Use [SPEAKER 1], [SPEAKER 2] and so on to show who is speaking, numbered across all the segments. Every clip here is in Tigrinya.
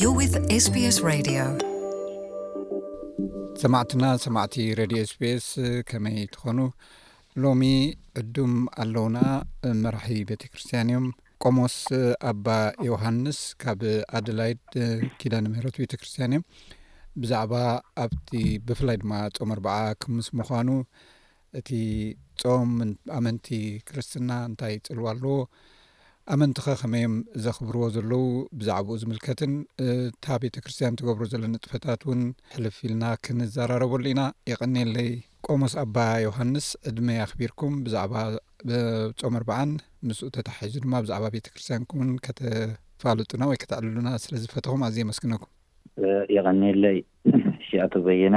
[SPEAKER 1] You're with SBS Radio. ሰማዕትና ሰማዕቲ ረድዮ ስፔስ ከመይ ትኾኑ ሎሚ ዕዱም ኣለውና መራሒ ቤተ ክርስትያን እዮም ቆሞስ ኣባ ዮሃንስ ካብ ኣደላይድ ኪዳን ምህረት ቤተ ክርስትያን እዮም ብዛዕባ ኣብቲ ብፍላይ ድማ ፆመ ኣርበዓ ክምስ ምዃኑ እቲ ጾም ኣመንቲ ክርስትና እንታይ ጽልዋ ኣለዎ? ኣመንቲኸ ከመይ እዮም ዘኽብርዎ ዘለዉ? ብዛዕባኡ ዝምልከትን እታ ቤተ ክርስትያን ትገብሮ ዘሎ ንጥፈታት እውን ሕልፍ ኢልና ክንዘራረበሉ ኢና። የቐንየለይ። ቆሞስ ኣባ ዮሃንስ ዕድመ ኣኽቢርኩም ብዛዕባ ጾም ኣርብዓን ምስኡ ተተሓሒዙ ድማ ብዛዕባ ቤተ ክርስትያንኩምን ከተፋልጡና ወይ ከተዕልሉና
[SPEAKER 2] ስለ ዝፈተኹም ኣዝየ የመስግነኩም። የቐንየለይ። እሺ ኣቶ በየነ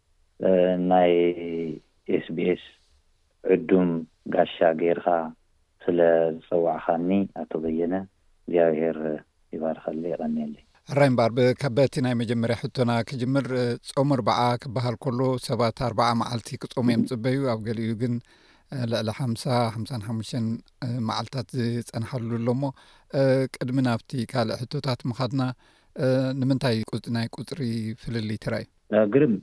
[SPEAKER 2] ናይ ኤስቢኤስ ዕዱም ጋሻ ገይርካ ስለ ዝጸዋዕካኒ ኣቶ በየነ እግዚኣብሄር ይባርኸለይ የቐንየለይ።
[SPEAKER 1] ሕራይ እምበኣር ብከበቲ ናይ መጀመርያ ሕቶና ክጅምር ጾም ኣርብዓ ክበሃል ከሎ ሰባት ኣርብዓ መዓልቲ ክጾሙ እዮም ዝጽበዩ ኣብ ገሊኡ ግን ልዕሊ ሓምሳ ሓምሳን ሓሙሽተን መዓልትታት ዝጸንሓሉ ኣሎ እሞ ቅድሚ ናብቲ ካልእ ሕቶታት ምኻድና ንምንታይ ናይ ቁጽሪ ፍልልይ ተራእዩ?
[SPEAKER 2] ግርም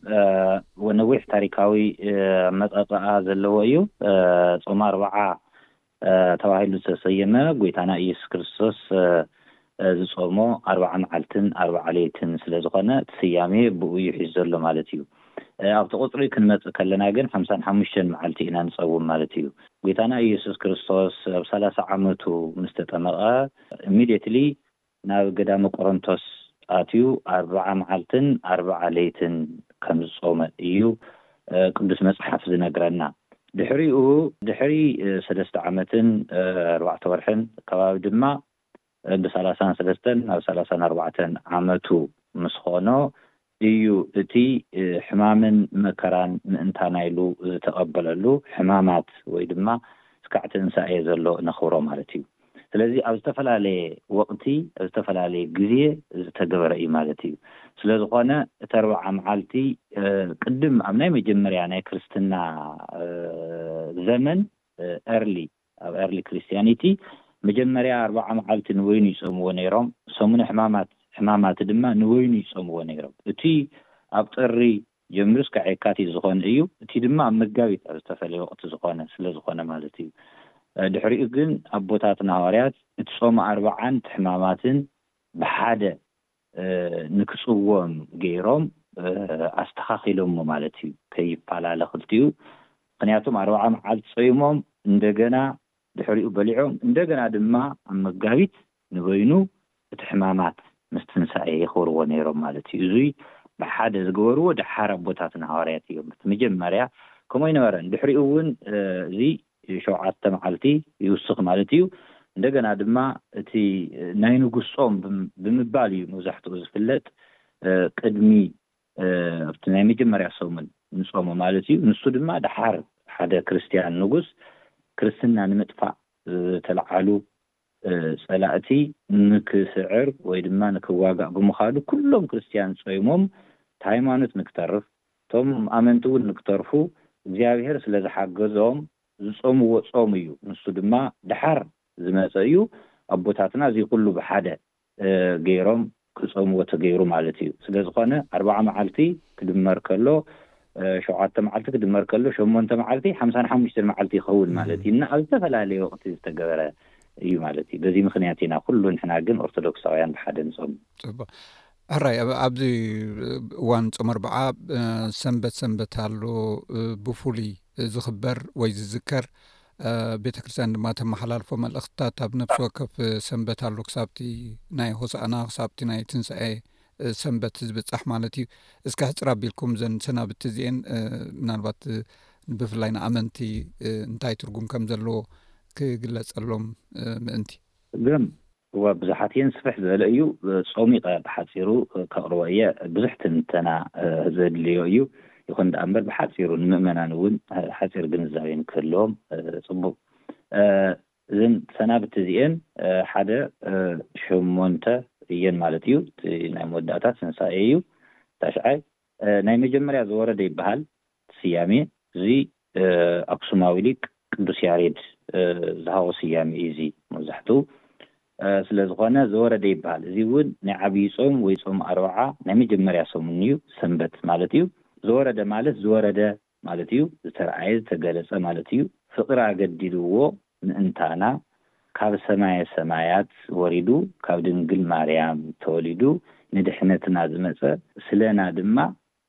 [SPEAKER 2] ወነዊሕ ታሪካዊ ኣመጻጽኣ ዘለዎ እዩ። ጾመ ኣርብዓ ተባሂሉ ዝተሰየመ ጎይታና ኢየሱስ ክርስቶስ ዝጾሞ ኣርብዓ መዓልትን ኣርብዓ ለይትን ስለ ዝኾነ እቲ ስያሜ ብኡ እዩ ሒዙ ዘሎ ማለት እዩ። ኣብቲ ቁጽሪ ክንመጽእ ከለና ግን ሓምሳን ሓሙሽተን መዓልቲ ኢና ንጸውም ማለት እዩ። ጎይታና ኢየሱስ ክርስቶስ ኣብ ሰላሳ ዓመቱ ምስ ተጠመቐ Immediately ናብ ገዳመ ቆሮንቶስ ኣትዩ ኣርብዓ መዓልትን ኣርብዓ ለይትን ከም ዝጾመ እዩ ቅዱስ መጽሓፍ ዝነግረና። ድሕሪኡ ድሕሪ ሰለስተ ዓመትን ኣርባዕተ ወርሕን ከባቢ ድማ ብሳላሳን ሰለስተን ናብ ሳላሳን ኣርባዕተን ዓመቱ ምስ ኾኖ እዩ እቲ ሕማምን መከራን ምእንታና ኢሉ ዝተቀበለሉ ሕማማት ወይ ድማ እስካዕ ትንሳኤ ዘሎ ነኽብሮ ማለት እዩ ስለዚ ኣብ ዝተፈላለየ ወቅቲ ኣብ ዝተፈላለየ ግዜ ዝተገበረ እዩ ማለት እዩ ስለዝኾነ እቲ ኣርብዓ መዓልቲ ቅድም ኣብ ናይ መጀመርያ ናይ ክርስትና ዘመን early ኣብ ኤርሊ ክርስትያኒቲ መጀመርያ ኣርብዓ መዓልቲ ንበይኑ ይጾምዎ ነይሮም፣ ሰሙነ ሕማማት ሕማማት ድማ ንበይኑ ይጾምዎ ነይሮም። እቲ ኣብ ጥሪ ጀሚሩ እስካዕ የካቲት ዝኾነ እዩ፣ እቲ ድማ ኣብ መጋቢት ኣብ ዝተፈለየ ወቕቲ ዝኾነ ስለ ዝኾነ ማለት እዩ። ድሕሪኡ ግን ኣቦታትና ሃዋርያት እቲ ጾመ ኣርብዓን እቲ ሕማማትን ብሓደ ንክጽወም ገይሮም ኣስተኻኺሎሞ ማለት እዩ ከይፋላለ ክልቲኡ ምኽንያቱም ኣርብዓ መዓልቲ ጾይሞም እንደገና ድሕሪኡ በሊዖም እንደገና ድማ ኣብ መጋቢት ንበይኑ እቲ ሕማማት ምስ ትንሳኤ የኽብርዎ ነይሮም ማለት እዩ እዙይ ብሓደ ዝገበርዎ ደሓር ኣቦታትና ሃዋርያት እዮም እቲ መጀመርያ ከምኡ ኣይነበረን ድሕሪኡ እውን እዙይ ሸውዓተ መዓልቲ ይውስኽ ማለት እዩ። እንደገና ድማ እቲ ናይ ንጉስ ጾም ብምባል እዩ መብዛሕትኡ ዝፍለጥ ቅድሚ ኣብቲ ናይ መጀመርያ ሰሙን ንጾሞ ማለት እዩ። ንሱ ድማ ደሓር ሓደ ክርስትያን ንጉስ ክርስትና ንምጥፋእ ዝተልዓሉ ጸላእቲ ንክስዕር ወይ ድማ ንክዋጋእ ብምኻዱ ኩሎም ክርስትያን ጾይሞም እታ ሃይማኖት ንክተርፍ እቶም ኣመንቲ እውን ንክተርፉ እግዚኣብሔር ስለ ዝሓገዞም ዝጾምዎ ጾም እዩ ንሱ ድማ ድሓር ዝመጸ እዩ ኣቦታትና እዚ ኩሉ ብሓደ ገይሮም ክጸምዎ ተገይሩ ማለት እዩ። ስለ ዝኾነ ኣርብዓ መዓልቲ ክድመር ከሎ ሸውዓተ መዓልቲ ክድመር ከሎ ሸሞንተ መዓልቲ ሓምሳን ሓሙሽተን መዓልቲ ይኸውን ማለት እዩ እና ኣብ ዝተፈላለየ ወቕቲ ዝተገበረ እዩ ማለት እዩ። በዚ ምክንያት ኢና ኩሉ ንሕና ግን ኦርቶዶክሳውያን ብሓደ ንጾም።
[SPEAKER 1] ጽቡቅ ሕራይ ኣብ ኣብዚ እዋን ጾም ኣርብዓ ሰንበት ሰንበት ኣሎ ብፍሉይ ዝኽበር ወይ ዝዝከር ቤተ ክርስትያን ድማ ተመሓላልፎ መልእኽትታት ኣብ ነፍሲ ወከፍ ሰንበት ኣሉ ክሳብቲ ናይ ሆሳእና ክሳብቲ ናይ ትንሳኤ ሰንበት ዝብፃሕ ማለት እዩ እስኪ ሕፅር ኣቢልኩም ዘን ሰናብቲ እዚኤን ምናልባት ብፍላይ ንኣመንቲ እንታይ ትርጉም ከም ዘለዎ ክግለፀሎም ምእንቲ
[SPEAKER 2] ግን እወ ብዙሓት እየን ስፍሕ ዝበለ እዩ ጾሚቀ ብሓጺሩ ከቅርቦ እየ ብዙሕ ትንተና ዘድልዮ እዩ ይኹን ደኣ እምበር ብሓጺሩ ንምእመናን እውን ሓጺር ግንዛቤ ንክህልዎም ጽቡቅ እዘን ሰናብቲ እዚኤን ሓደ ሸሞንተ እየን ማለት እዩ እቲ ናይ መወዳእታ ትንሳኤ እዩ ታሽዓይ ናይ መጀመርያ ዝወረደ ይበሃል እቲ ስያሜ እዚ ኣክሱማዊ ሊቅ ቅዱስ ያሬድ ዝሃቦ ስያሜ እዩ እዚ መብዛሕትኡ ስለ ዝኾነ ዘወረደ ይበሃል እዚ እውን ናይ ዓብይ ጾም ወይ ጾመ ኣርብዓ ናይ መጀመርያ ሰሙን እዩ ሰንበት ማለት እዩ ዘወረደ ማለት ዝወረደ ማለት እዩ ዝተርኣየ ዝተገለጸ ማለት እዩ ፍቅሪ ኣገዲድዎ ምእንታና ካብ ሰማየ ሰማያት ወሪዱ ካብ ድንግል ማርያም ተወሊዱ ንድሕነትና ዝመጸ ስለና ድማ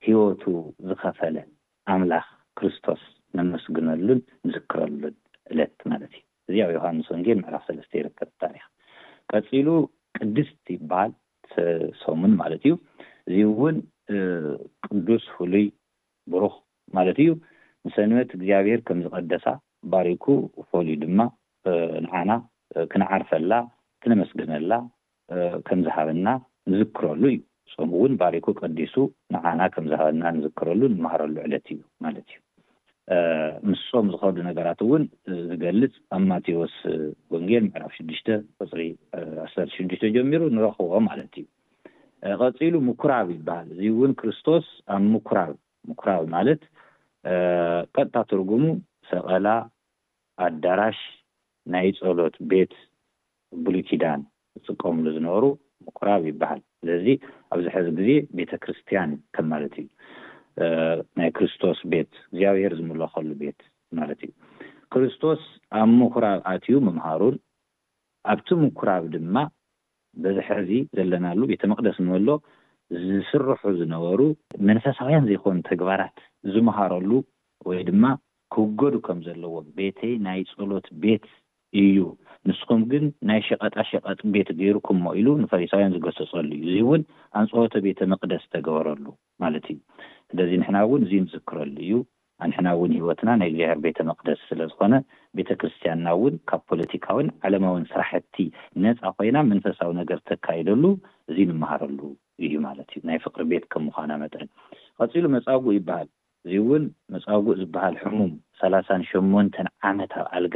[SPEAKER 2] ሕይወቱ ዝኸፈለ ኣምላኽ ክርስቶስ ነመስግነሉን ንዝክረሉን ዕለት ማለት እዩ። እዚ ኣብ ዮሓንስ ወንጌል ምዕራፍ ሰለስተ ይርከብ ታሪኽ። ቀጺሉ ቅድስት ይበሃል ሰሙን ማለት እዩ። እዚ እውን ቅዱስ ፍሉይ ብሩኽ ማለት እዩ። ንሰንበት እግዚኣብሔር ከም ዝቐደሳ ባሪኩ ፈልዩ ድማ ንዓና ክንዓርፈላ ክነመስግነላ ከም ዝሃበና ንዝክረሉ እዩ። ጾም እውን ባሪኩ ቀዲሱ ንዓና ከም ዝሃበና ንዝክረሉ ንመሃረሉ ዕለት እዩ ማለት እዩ። ምስ ጾም ዝኸዱ ነገራት እውን ዝገልጽ ኣብ ማቴዎስ ወንጌል ምዕራፍ ሽዱሽተ ቁጽሪ ዓሰርተ ሽዱሽተ ጀሚሩ ንረኽቦ ማለት እዩ። ቀጺሉ ምኩራብ ይበሃል። እዚ እውን ክርስቶስ ኣብ ምኩራብ፣ ምኩራብ ማለት ቀጥታ ትርጉሙ ሰቐላ፣ ኣዳራሽ ናይ ጸሎት ቤት ኣብ ብሉይ ኪዳን ዝጥቀምሉ ዝነበሩ ምኩራብ ይበሃል። ስለዚ ኣብዚ ሐዚ ግዜ ቤተ ክርስትያን ከም ማለት እዩ። ናይ ክርስቶስ ቤት እግዚኣብሔር ዝምለኸሉ ቤት ማለት እዩ። ክርስቶስ ኣብ ምኩራብ ኣትዩ ምምሃሩን ኣብቲ ምኩራብ ድማ በዚ ሕዚ ዘለናሉ ቤተ መቕደስ ንበሎ ዝስርሑ ዝነበሩ መንፈሳውያን ዘይኮኑ ተግባራት ዝመሃረሉ ወይ ድማ ክውገዱ ከም ዘለዎም ቤተይ ናይ ጸሎት ቤት እዩ ንስኹም ግን ናይ ሸቐጣ ሸቐጥ ቤት ገይርኩሞ ኢሉ ንፈሪሳውያን ዝገሰጸሉ እዩ እዚ እውን ኣንጽሆተ ቤተ መቕደስ ዝተገበረሉ ማለት እዩ ስለዚ ንሕና እውን እዚ ንዝክረሉ እዩ ኣንሕና እውን ህይወትና ናይ እግዚኣብሔር ቤተ መቅደስ ስለ ዝኾነ ቤተ ክርስቲያንና እውን ካብ ፖለቲካዊን ዓለማዊን ስራሕቲ ነፃ ኮይና መንፈሳዊ ነገር ተካይደሉ እዙይ ንመሃረሉ እዩ ማለት እዩ ናይ ፍቅሪ ቤት ከም ምዃና መጠን። ቐፂሉ መፃጉእ ይበሃል እዙይ እውን መፃጉእ ዝበሃል ሕሙም ሰላሳን ሸሞንተን ዓመት ኣብ ኣልጋ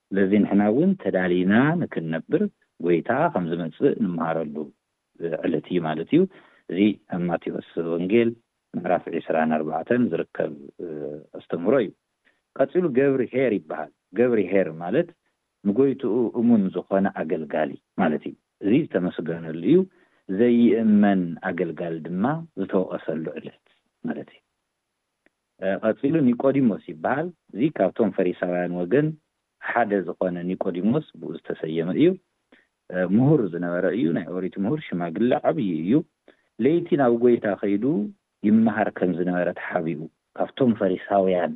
[SPEAKER 2] ስለዚ ንሕና እውን ተዳሊና ንክንነብር ጐይታ ከም ዝመጽእ ንመሃረሉ ዕለት እዩ ማለት እዩ። እዚ ኣብ ማቴዎስ ወንጌል ምዕራፍ ዕስራን ኣርባዕተን ዝርከብ ኣስተምህሮ እዩ። ቀጺሉ ገብርኄር ይበሃል። ገብርኄር ማለት ንጐይትኡ እሙን ዝኾነ ኣገልጋሊ ማለት እዩ። እዚ ዝተመስገነሉ እዩ፣ ዘይእመን ኣገልጋሊ ድማ ዝተወቐሰሉ ዕለት ማለት እዩ። ቀጺሉ ኒቆዲሞስ ይበሃል። እዚ ካብቶም ፈሪሳውያን ወገን ሓደ ዝኾነ ኒቆዲሞስ ብኡ ዝተሰየመ እዩ። ምሁር ዝነበረ እዩ፣ ናይ ኦሪት ምሁር፣ ሽማግለ ዓብዪ እዩ። ለይቲ ናብ ጐይታ ከይዱ ይመሃር ከም ዝነበረ ተሓቢኡ። ካብቶም ፈሪሳውያን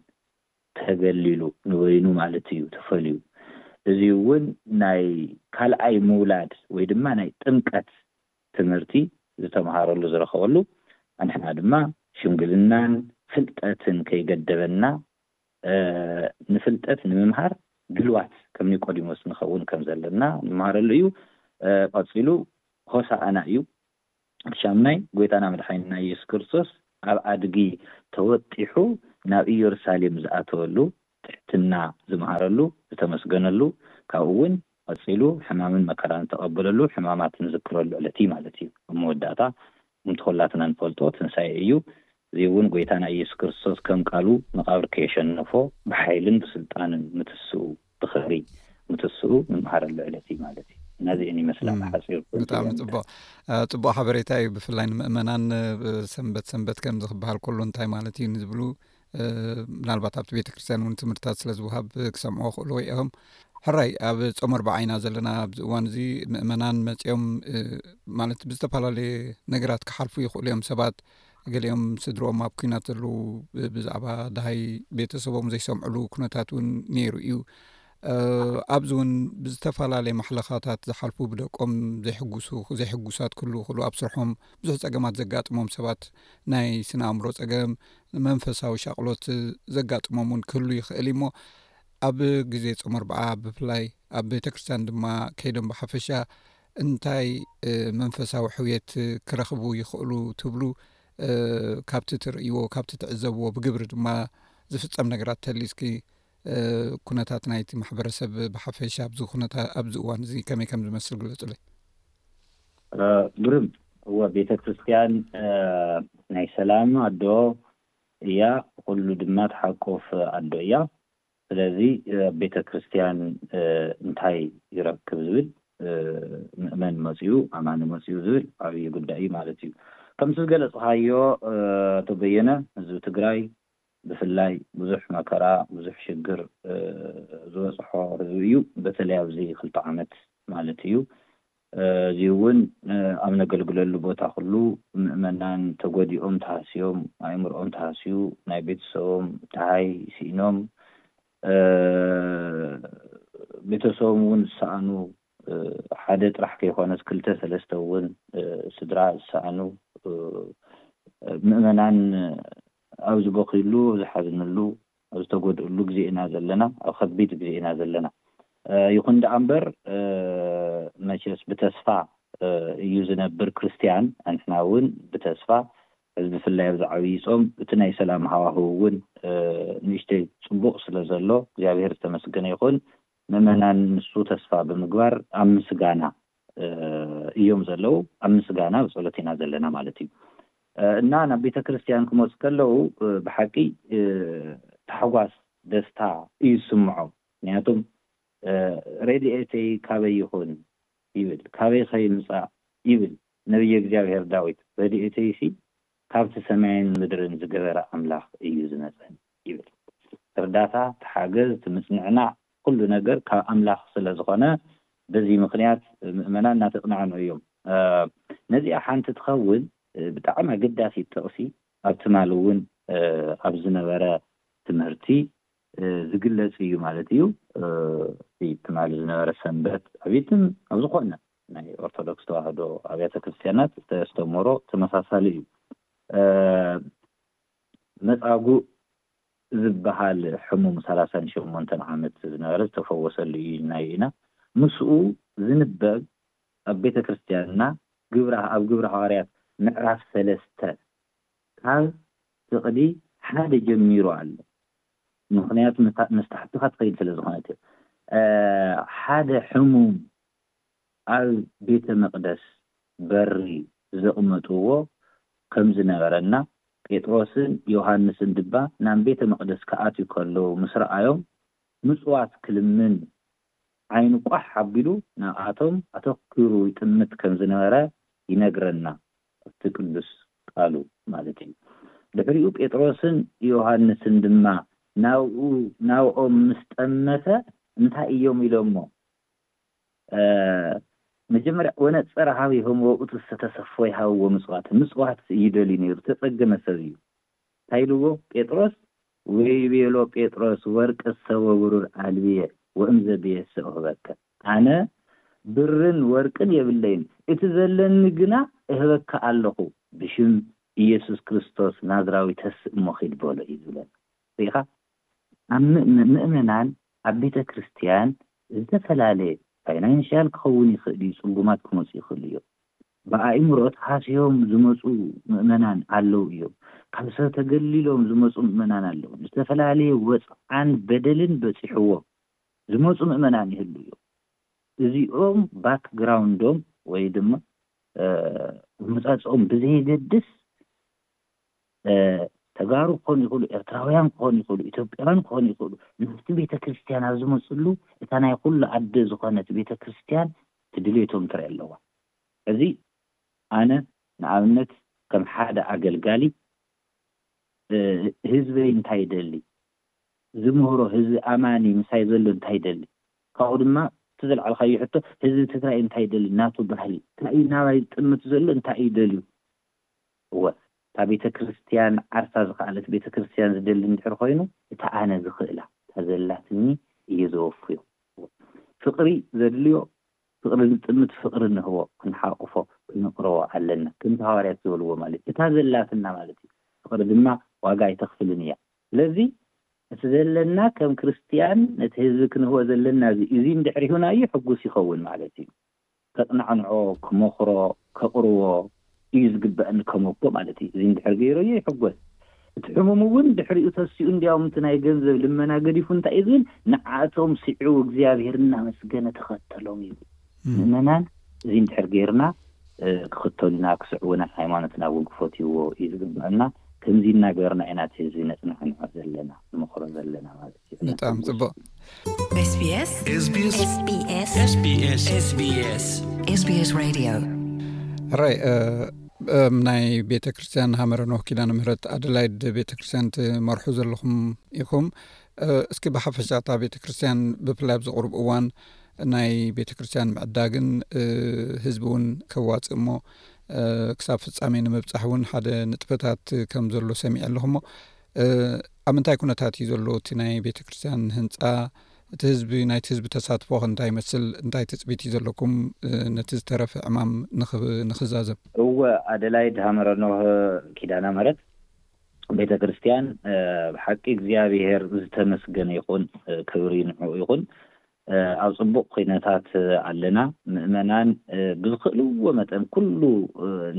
[SPEAKER 2] ተገሊሉ፣ ንበይኑ ማለት እዩ፣ ተፈልዩ። እዚ'ውን ናይ ካልኣይ ምውላድ ወይ ድማ ናይ ጥምቀት ትምህርቲ ዝተምሃረሉ ዝረኸበሉ ኣንሕና ድማ ሽምግልናን ፍልጠትን ከይገደበና ንፍልጠት ንምምሃር ድልዋት ከም ኒቆዲሞስ ንኸውን ከም ዘለና ንመሃረሉ እዩ ቐጺሉ ሆሳእና እዩ እቲ ሻምናይ ጎይታና መድሓኒና ኢየሱስ ክርስቶስ ኣብ ኣድጊ ተወጢሑ ናብ ኢየሩሳሌም ዝኣተወሉ ትሕትና ዝመሃረሉ፣ ዝተመስገነሉ፣ ካብኡ እውን ቐፂሉ ሕማምን መከራን ዝተቐበለሉ፣ ሕማማት ንዝክረሉ ዕለት እዩ ማለት እዩ። ኣብ መወዳእታ ከምቲ ኹላትና ንፈልጦ ትንሳኤ እዩ። እዙይ እውን ጎይታና ኢየሱስ ክርስቶስ ከም ቃሉ መቓብር ከየሸነፎ ብሓይልን ብስልጣንን ምትስኡ ብኽብሪ ምትስኡ ንመሃረሉ ዕለት እዩ ማለት እዩ። እና እዚኤን ይመስላ ብሓፂሩ
[SPEAKER 1] ብጣዕሚ ርእሰ ፅቡቅ እ፣ ፅቡቅ ሓበሬታ እዩ ብፍላይ ንምእመናን እ፣ ሰንበት ሰንበት ከምዚ ክበሃል ከሎ እንታይ ማለት እዩ ንዝብሉ ምናልባት ኣብቲ ቤተ ክርስትያን እውን ትምህርትታት ስለ ዝውሃብ ክሰምዑ ክእልዎ እዮም ሕራይ ኣብ ፆመር በዓይና ዘለና ኣብዚ እዋን እዚ ምእመናን መፂኦም ማለት ብዝተፈላለየ ነገራት ክሓልፉ ይኽእሉ እዮም ሰባት ገሊኦም ስድሮኦም ኣብ ኩናት ዘለዉ ብዛዕባ ድሃይ ቤተሰቦም ዘይሰምዕሉ ኩነታት እውን ነይሩ እዩ ኣብዚ እውን ብዝተፈላለየ ማሕለኻታት ዝሓልፉ ብደቆም ዘይሕጉሱ ዘይሕጉሳት ክህሉ ይኽእሉ ኣብ ስርሖም ብዙሕ ፀገማት ዘጋጥሞም ሰባት ናይ ስነ ኣእምሮ ፀገም መንፈሳዊ ሻቅሎት ዘጋጥሞም እውን ክህሉ ይኽእል እዩሞ ኣብ ግዜ ፆመ ኣርበዓ ብፍላይ ኣብ ቤተ ክርስትያን ድማ ከይዶም ብሓፈሻ እንታይ መንፈሳዊ ሕውየት ክረኽቡ ይኽእሉ ትብሉ ካብቲ ትርእይዎ ካብቲ ትዕዘብዎ ብግብሪ ድማ ዝፍፀም ነገራት ተሊስኪ ኩነታት ናይቲ ማሕበረሰብ ብሓፈሻ ኣብዚ ኩነታ ኣብዚ እዋን እዚ ከመይ ከም ዝመስል ግለፁለይ
[SPEAKER 2] ግርም እወ ቤተ ክርስትያን ናይ ሰላም ኣዶ እያ ኩሉ ድማ ትሓቁፍ ኣዶ እያ ስለዚ ኣብ ቤተ ክርስትያን እንታይ ይረክብ ዝብል ምእመን መፅኡ ኣማኒ መፅኡ ዝብል ዓብዪ ጉዳይ እዩ ማለት እዩ ከምቲ ዝገለፅኻዮ ኣቶ በየነ ህዝቢ ትግራይ ብፍላይ ብዙሕ መከራ ብዙሕ ሽግር ዝበጽሖ ህዝቢ እዩ በተለይ ኣብዚ ክልተ ዓመት ማለት እዩ እዚ ውን ኣብ ነገልግለሉ ቦታ ኩሉ ምእመናን ተጎዲኦም ተሃስዮም ኣእምርኦም ተሃስዩ ናይ ቤተሰቦም ደሃይ ሲኢኖም ቤተሰቦም ውን ዝሰኣኑ ሓደ ጥራሕ ከይኮነስ ክልተ ሰለስተ ውን ስድራ ዝሰኣኑ ምእመናን ኣብ ዝበኽይሉ፣ ኣብ ዝሓዝንሉ፣ ኣብ ዝተጎድእሉ ግዜ ኢና ዘለና፣ ኣብ ኸቢድ ግዜ ኢና ዘለና። ይኹን ደኣ እምበር መቸስ ብተስፋ እዩ ዝነብር ክርስትያን፣ ኣንሕና እውን ብተስፋ ሕዚ ብፍላይ ኣብዚ ዓብዪ ጾም እቲ ናይ ሰላም ሃዋህው እውን ንእሽተይ ጽቡቕ ስለ ዘሎ እግዚኣብሔር ዝተመስገነ ይኹን ምእመናን ንሱ ተስፋ ብምግባር ኣብ ምስጋና እዮም ዘለው ኣብ ምስጋና ኣብ ጸሎት ኢና ዘለና ማለት እዩ እና ናብ ቤተ ክርስቲያን ክመጹ ከለው ብሓቂ ታሕጓስ ደስታ እዩ ዝስምዖም ምክንያቱም ረድኤተይ ካበይ ይኹን ይብል ካበይ ከይምጻእ ይብል ነብየ እግዚኣብሔር ዳዊት ረድኤተይሲ ካብቲ ሰማይን ምድርን ዝገበረ ኣምላኽ እዩ ዝመጸኒ ይብል እርዳታ ተሓገዝ ትምጽንዕናዕ ኩሉ ነገር ካብ ኣምላኽ ስለ ዝኾነ በዚ ምኽንያት ምእመናን ናተጽናዕንዑ እዮም ነዚኣ ሓንቲ ትኸውን ብጣዕሚ ኣገዳሲት ጥቕሲ ኣብ ትማል እውን ኣብ ዝነበረ ትምህርቲ ዝግለጽ እዩ ማለት እዩ እቲ ትማል ዝነበረ ሰንበት ኣብትም ኣብ ዝኾነ ናይ ኦርቶዶክስ ተዋህዶ ኣብያተ ክርስትያናት ዝተስተምሮ ተመሳሳሊ እዩ መጻጉእ ዝብሃል ሕሙም ሰላሳን ሸሞንተን ዓመት ዝነበረ ዝተፈወሰሉ እዩ ኢልናዮ ኢና። ምስኡ ዝንበብ ኣብ ቤተ ክርስቲያንና ግብረ ኣብ ግብረ ሃዋርያት ምዕራፍ ሰለስተ ካብ ፍቕዲ ሓደ ጀሚሩ ኣሎ። ምኽንያቱ ምስ ታሕቲ ትኸይድ ስለ ዝኾነት እያ። ሓደ ሕሙም ኣብ ቤተ መቕደስ በሪ ዘቕምጥዎ ከም ዝነበረና፣ ጴጥሮስን ዮሃንስን ድባ ናብ ቤተ መቕደስ ክኣትዩ ከለዉ ምስ ረኣዮም፣ ምጽዋት ክልምን ዓይኑ ቋሕ ኣቢሉ ናብኣቶም ኣተኲሩ ይጥምት ከም ዝነበረ ይነግረና ኣብቲ ቅዱስ ቃሉ ማለት እዩ። ድሕሪኡ ጴጥሮስን ዮሃንስን ድማ ናብኡ ናብኦም ምስ ጠመተ እንታይ እዮም ኢሎሞ? መጀመርያ ወነጸረ ሃብ ይሀምዎ እቱ ዝተሰፍወ ይሃብዎ ምጽዋት ምጽዋት እዩ ደልዩ ነይሩ ዝተጸገመ ሰብ እዩ ታይ ኢልዎ ጴጥሮስ ወይቤሎ ጴጥሮስ ወርቅሰ ወብሩር ኣልብየ ወእምዘብየሰ እሁበከ ኣነ ብርን ወርቅን የብለይን እቲ ዘለኒ ግና እህበካ ኣለኹ ብሽም ኢየሱስ ክርስቶስ ናዝራዊ ተስእ እሞ ኺድ በሎ እዩ ዝብለና ርኢኻ ኣብ ምእመናን ኣብ ቤተ ክርስትያን ዝተፈላለየ ፋይናንሽያል ክኸውን ይኽእል እዩ ጽጉማት ክመጹ ይኽእሉ እዮም ብኣእምሮ ተሃስዮም ዝመጹ ምእመናን ኣለው እዮም ካብ ሰብ ተገሊሎም ዝመጹ ምእመናን ኣለው ዝተፈላለየ ወጽዓን በደልን በጺሕዎም ዝመጹ ምእመናን ይህሉ እዮም እዚኦም ባክ ግራውንዶም ወይ ድማ ኣመጻጽኦም ብዘየገድስ ተጋሩ ክኾኑ ይኽእሉ፣ ኤርትራውያን ክኾኑ ይኽእሉ፣ ኢትዮጵያውያን ክኾኑ ይኽእሉ፣ ናብቲ ቤተ ክርስትያን ኣብ ዝመጽሉ እታ ናይ ኩሉ ኣደ ዝኾነት ቤተ ክርስትያን እቲ ድሌቶም ጥራይ ኣለዋ። ሕዚ ኣነ ንኣብነት ከም ሓደ ኣገልጋሊ ህዝበይ እንታይ ይደሊ፣ ዝምህሮ ህዝቢ ኣማኒ ምሳይ ዘሎ እንታይ ይደሊ፣ ካብኡ ድማ እቲ ዘልዓልካዮ ሕቶ ህዝቢ ትግራይ እንታይ ይደሊ፣ ናቱ ባህሊ እንታይ እዩ፣ ናባይ ዝጥምት ዘሎ እንታይ እዩ ደልዩ፣ እወ፣ እታ ቤተ ክርስትያን ዓርሳ ዝኸኣለት ቤተ ክርስትያን ዝደሊ እንድሕር ኾይኑ፣ እታ ኣነ ዝኽእላ፣ እታ ዘላትኒ እየ ዘወፍዮ። እወ፣ ፍቕሪ ዘድልዮ፣ ፍቕሪ ንጥምት፣ ፍቕሪ ንህቦ፣ ክንሓቑፎ፣ ክንቕርቦ ኣለና። ከምቲ ሃዋርያት ዝበልዎ ማለት እዩ። እታ ዘላትና ማለት እዩ። ፍቕሪ ድማ ዋጋ ኣይተኽፍልን እያ። ስለዚ እቲ ዘለና ከም ክርስትያን ነቲ ህዝቢ ክንህቦ ዘለና እዚ እዩ። እዚ እንድሕር ሂብናዮ ሕጉስ ይኸውን ማለት እዩ። ከጽናዕንዖ ክመኽሮ ከቕርዎ ኢዩ ዝግበእኒ ከመኮ ማለት ኢዩ እዚ እንድሕር ገይረዮ ይሕጎስ እቲ ሕሙም ውን ድሕሪኡ ተሲኡ እንድያውም እቲ ናይ ገንዘብ ልመና ገዲፉ እንታይ ኢዩ ዝብል ንዓእቶም ሲዑ እግዚኣብሄር እናመስገነ ተኸተሎም ይብል ምእመናን እዚ እንድሕር ገይርና ክኽተሉና ክስዕቡና ሃይማኖትና ውን ክፈትይዎ ኢዩ ዝግበእና ከምዚ እናገበርና ኢና እቲ ህዝቢ ነጽናዕንዖ ዘለና ንመኽሮ ዘለና ማለት
[SPEAKER 1] ብጣዕሚ ጽቡቅ ራይ ናይ ቤተ ክርስትያን ሃመረ ኖክ ኪዳን ምህረት ኣደላይድ ቤተ ክርስትያን ትመርሑ ዘለኹም ኢኹም እስኪ ብሓፈሻታ ቤተ ክርስትያን ብፍላይ ብ ዝቕርብ እዋን ናይ ቤተ ክርስትያን ምዕዳግን ህዝቢ እውን ከዋፅእ እሞ ክሳብ ፍፃሜ ንምብፃሕ እውን ሓደ ንጥፈታት ከም ዘሎ ሰሚዐ ኣለኹሞ ኣብ ምንታይ ኩነታት እዩ ዘሎ እቲ ናይ ቤተ ክርስትያን ህንፃ እቲ ህዝቢ ናይቲ ህዝቢ ተሳትፎ ከእንታይ ይመስል እንታይ ትፅቢት እዩ ዘለኩም ነቲ ዝተረፈ ዕማም ንክዛዘም
[SPEAKER 2] እወ ኣደላይ ድሃመረ ኖህ ኪዳነ ምህረት ቤተ ክርስትያን ብሓቂ እግዚኣብሔር ዝተመስገነ ይኹን ክብሪ ንዕኡ ይኹን ኣብ ጽቡቕ ኲነታት ኣለና። ምእመናን ብዝኽእልዎ መጠን ኩሉ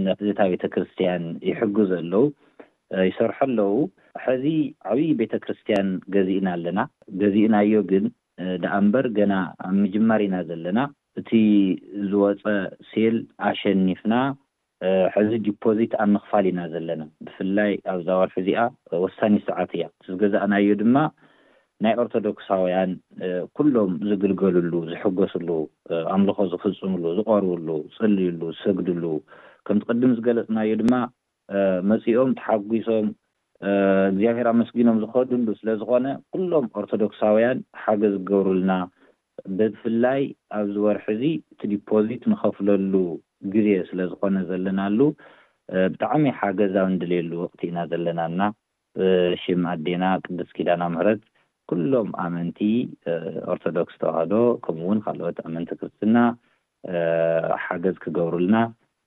[SPEAKER 2] ነታ ቤተ ክርስቲያን ይሕግዙ ኣለዉ፣ ይሰርሑ ኣለዉ። ሕዚ ዓብዪ ቤተ ክርስቲያን ገዚእና ኣለና። ገዚእናዮ ግን ደኣ እምበር ገና ኣብ ምጅማር ኢና ዘለና። እቲ ዝወጸ ሴል ኣሸኒፍና ሕዚ ዲፖዚት ኣብ ምኽፋል ኢና ዘለና ብፍላይ ኣብዛ ወርሒ እዚኣ ወሳኒት ሰዓት እያ እቲ ዝገዛእናዮ ድማ ናይ ኦርቶዶክሳውያን ኩሎም ዝግልገልሉ ዝሕጎስሉ ኣምልኾ ዝፍጽምሉ ዝቆርብሉ ዝጽልይሉ ዝሰግድሉ ከምቲ ቅድም ዝገለጽናዮ ድማ መጺኦም ተሓጒሶም እግዚኣብሔር ኣመስጊኖም ዝኸድሉ ስለዝኾነ ኩሎም ኦርቶዶክሳውያን ሓገዝ ክገብሩልና ብፍላይ ኣብዚ ወርሒ እዚ እቲ ዲፖዚት ንኸፍለሉ ግዜ ስለ ዝኾነ ዘለናሉ ብጣዕሚ ሓገዝ ኣብ እንድልየሉ ወቕቲ ኢና ዘለና እና ብሽም ኣዴና ቅድስት ኪዳና ምህረት ኩሎም ኣመንቲ ኦርቶዶክስ ተዋህዶ ከምኡ ውን ኻልኦት ኣመንቲ ክርስትና ሓገዝ ክገብሩልና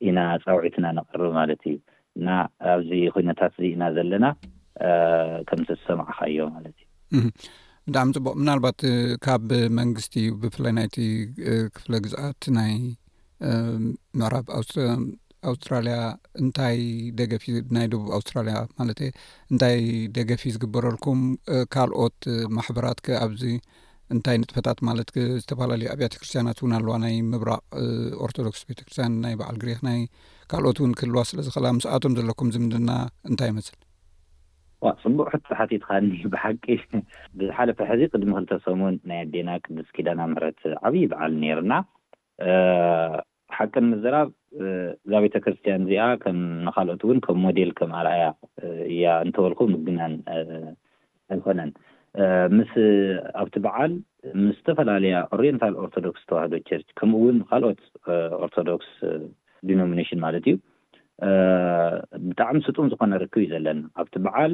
[SPEAKER 2] ኢና ጻውዒትና ነቕርብ ማለት እዩ እና ኣብዚ ኩነታት እዚ ኢና ዘለና ከምቲ ዝሰማዕካዮ ማለት እዩ።
[SPEAKER 1] ብጣዕሚ ፅቡቅ ምናልባት ካብ መንግስቲ እዩ ብፍላይ ናይቲ ክፍለ ግዝኣት ናይ ምዕራብ ኣውስትራልያ እንታይ ደገፊ ናይ ደቡብ ኣውስትራልያ ማለት እንታይ ደገፊ ዝግበረልኩም ካልኦት ማሕበራት ከ ኣብዚ እንታይ ንጥፈታት ማለት ዝተፈላለዩ ኣብያተ ክርስትያናት እውን ኣለዋ ናይ ምብራቅ ኦርቶዶክስ ቤተክርስትያን ናይ በዓል ግሪክ ናይ ካልኦት እውን ክህልዋ ስለ ዝኽእላ ምስኣቶም ዘለኩም ዝምድና እንታይ ይመስል
[SPEAKER 2] ፅቡቅ ሕቶ ሓቲትካኒ ብሓቂ ብዝሓለፈ ሕዚ ቅድሚ ክልተ ሰሙን ናይ ኣዴና ቅድስት ኪዳነ ምሕረት ዓብይ በዓል ነይርና ሓቂ ንምዝራብ እዛ ቤተክርስትያን እዚኣ ከም ንኻልኦት እውን ከም ሞዴል ከም ኣርኣያ እያ እንተበልኩ ምግናን ኣይኮነን። ምስ ኣብቲ በዓል ምስ ዝተፈላለያ ኦርየንታል ኦርቶዶክስ ተዋህዶ ቸርች ከምኡ እውን ካልኦት ኦርቶዶክስ ዲኖሚኔሽን ማለት እዩ ብጣዕሚ ስጡም ዝኾነ ርክብ እዩ ዘለና። ኣብቲ በዓል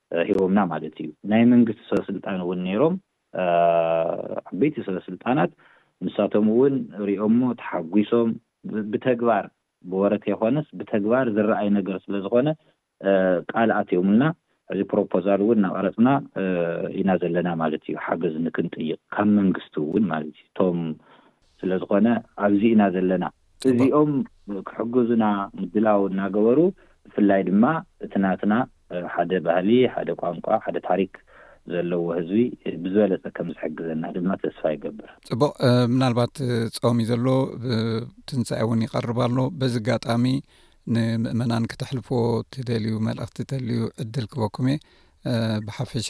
[SPEAKER 2] ሂቦምና ማለት እዩ። ናይ መንግስቲ ሰበስልጣን እውን ነይሮም፣ ዓበይቲ ሰበስልጣናት፣ ንሳቶም እውን ሪኦሞ ተሓጒሶም፣ ብተግባር ብወረ ከይኮነስ ብተግባር ዝረኣይ ነገር ስለዝኾነ ቃል ኣትዮምልና፣ ሕዚ ፕሮፖዛል እውን እናቐረፅና ኢና ዘለና ማለት እዩ፣ ሓገዝ ንክንጥይቕ ካብ መንግስቲ እውን ማለት እዩ፣ እቶም ስለዝኾነ ኣብዚ ኢና ዘለና። እዚኦም ክሕግዙና ምድላው እናገበሩ ብፍላይ ድማ እቲ ናትና ሓደ ባህሊ፣ ሓደ ቋንቋ፣ ሓደ ታሪክ ዘለዎ ህዝቢ ብዝበለፀ ከም ዝሕግዘና ድማ ተስፋ ይገብር።
[SPEAKER 1] ፅቡቕ ምናልባት ፆም እዩ ዘሎ ትንሳኤ እውን ይቐርብ ኣሎ በዚ ኣጋጣሚ ንምእመናን ክትሕልፍዎ ትደልዩ መልእኽቲ ተልዩ ዕድል ክበኩም እየ ብሓፈሻ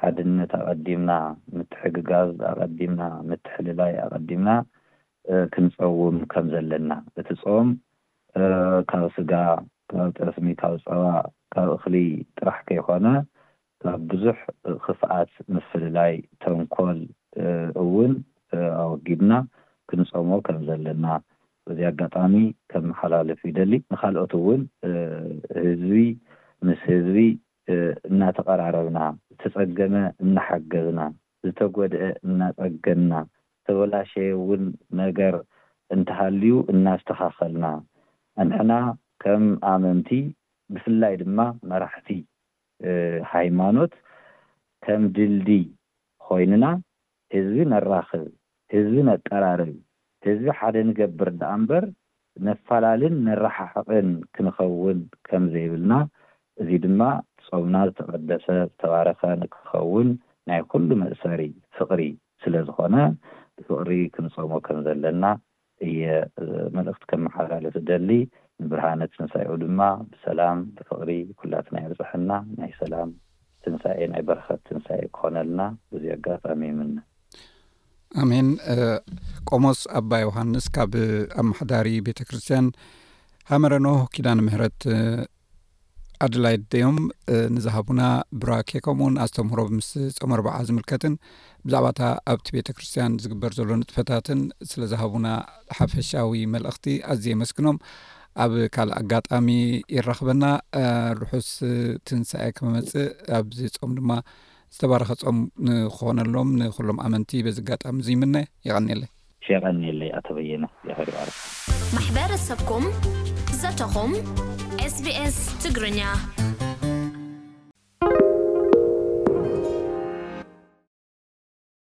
[SPEAKER 2] ሓድነት ኣቐዲምና፣ ምትሕግጋዝ ኣቐዲምና፣ ምትሕልላይ ኣቐዲምና ክንጸውም ከም ዘለና፣ እቲ ጾም ካብ ስጋ፣ ካብ ጠስሚ፣ ካብ ጸባ፣ ካብ እኽሊ ጥራሕ ከይኮነ ካብ ብዙሕ ክፍኣት፣ ምፍልላይ፣ ተንኮል እውን ኣወጊድና ክንጾሞ ከም ዘለና በዚ ኣጋጣሚ ከመሓላልፍ ይደሊ። ንካልኦት እውን ህዝቢ ምስ ህዝቢ እናተቐራረብና፣ ዝተፀገመ እናሓገዝና፣ ዝተጎድኤ እናፀገንና፣ ዝተበላሸየ እውን ነገር እንተሃልዩ እናስተኻኸልና ንሕና ከም ኣመንቲ ብፍላይ ድማ መራሕቲ ሃይማኖት ከም ድልድይ ኾይንና ህዝቢ ነራኽብ፣ ህዝቢ ነቀራርብ፣ ህዝቢ ሓደ ንገብር ደኣምበር ነፋላልን ነረሓሕቕን ክንኸውን ከም ዘይብልና፣ እዚ ድማ ጾምና ዝተቐደሰ ዝተባረኸ ንክኸውን ናይ ኩሉ መእሰሪ ፍቕሪ ስለ ዝኾነ ብፍቕሪ ክንጾሞ ከም ዘለና እየ መልእኽቲ ከመሓላልፍ እደሊ ንብርሃነ ትንሳኤኡ ድማ ብሰላም ብፍቕሪ ኩላትና የብፀሐና ናይ ሰላም ትንሳኤ ናይ በረኸት ትንሳኤ ክኾነልና በዚ ኣጋጣሚ ይምነ።
[SPEAKER 1] ኣሜን ቆሞስ ኣባ ዮሃንስ ካብ ኣማሕዳሪ ቤተ ክርስትያን ሃመረ ኖህ ኪዳነ ምህረት ኣድላይት ደዮም ንዝሃቡና ብራኬ ከምኡውን ኣስተምህሮ ምስ ፆም ኣርበዓ ዝምልከትን ብዛዕባ እታ ኣብቲ ቤተ ክርስትያን ዝግበር ዘሎ ንጥፈታትን ስለ ዝሃቡና ሓፈሻዊ መልእኽቲ ኣዝ የመስግኖም ኣብ ካልእ ኣጋጣሚ ይራኽበና ርሑስ ትንሳኤ ክመመፅእ ኣብዚ ፆም ድማ ዝተባረኸ ፆም ንክኾነሎም ንኩሎም ኣመንቲ በዚ ኣጋጣሚ ዝይምነ ይቀኒለይ የቀንየለይ
[SPEAKER 2] ኣቶ በየነ ድሕሪኡ ኣረክብ።
[SPEAKER 3] ማሕበረሰብኩም ዘተኹም SBS ትግርኛ።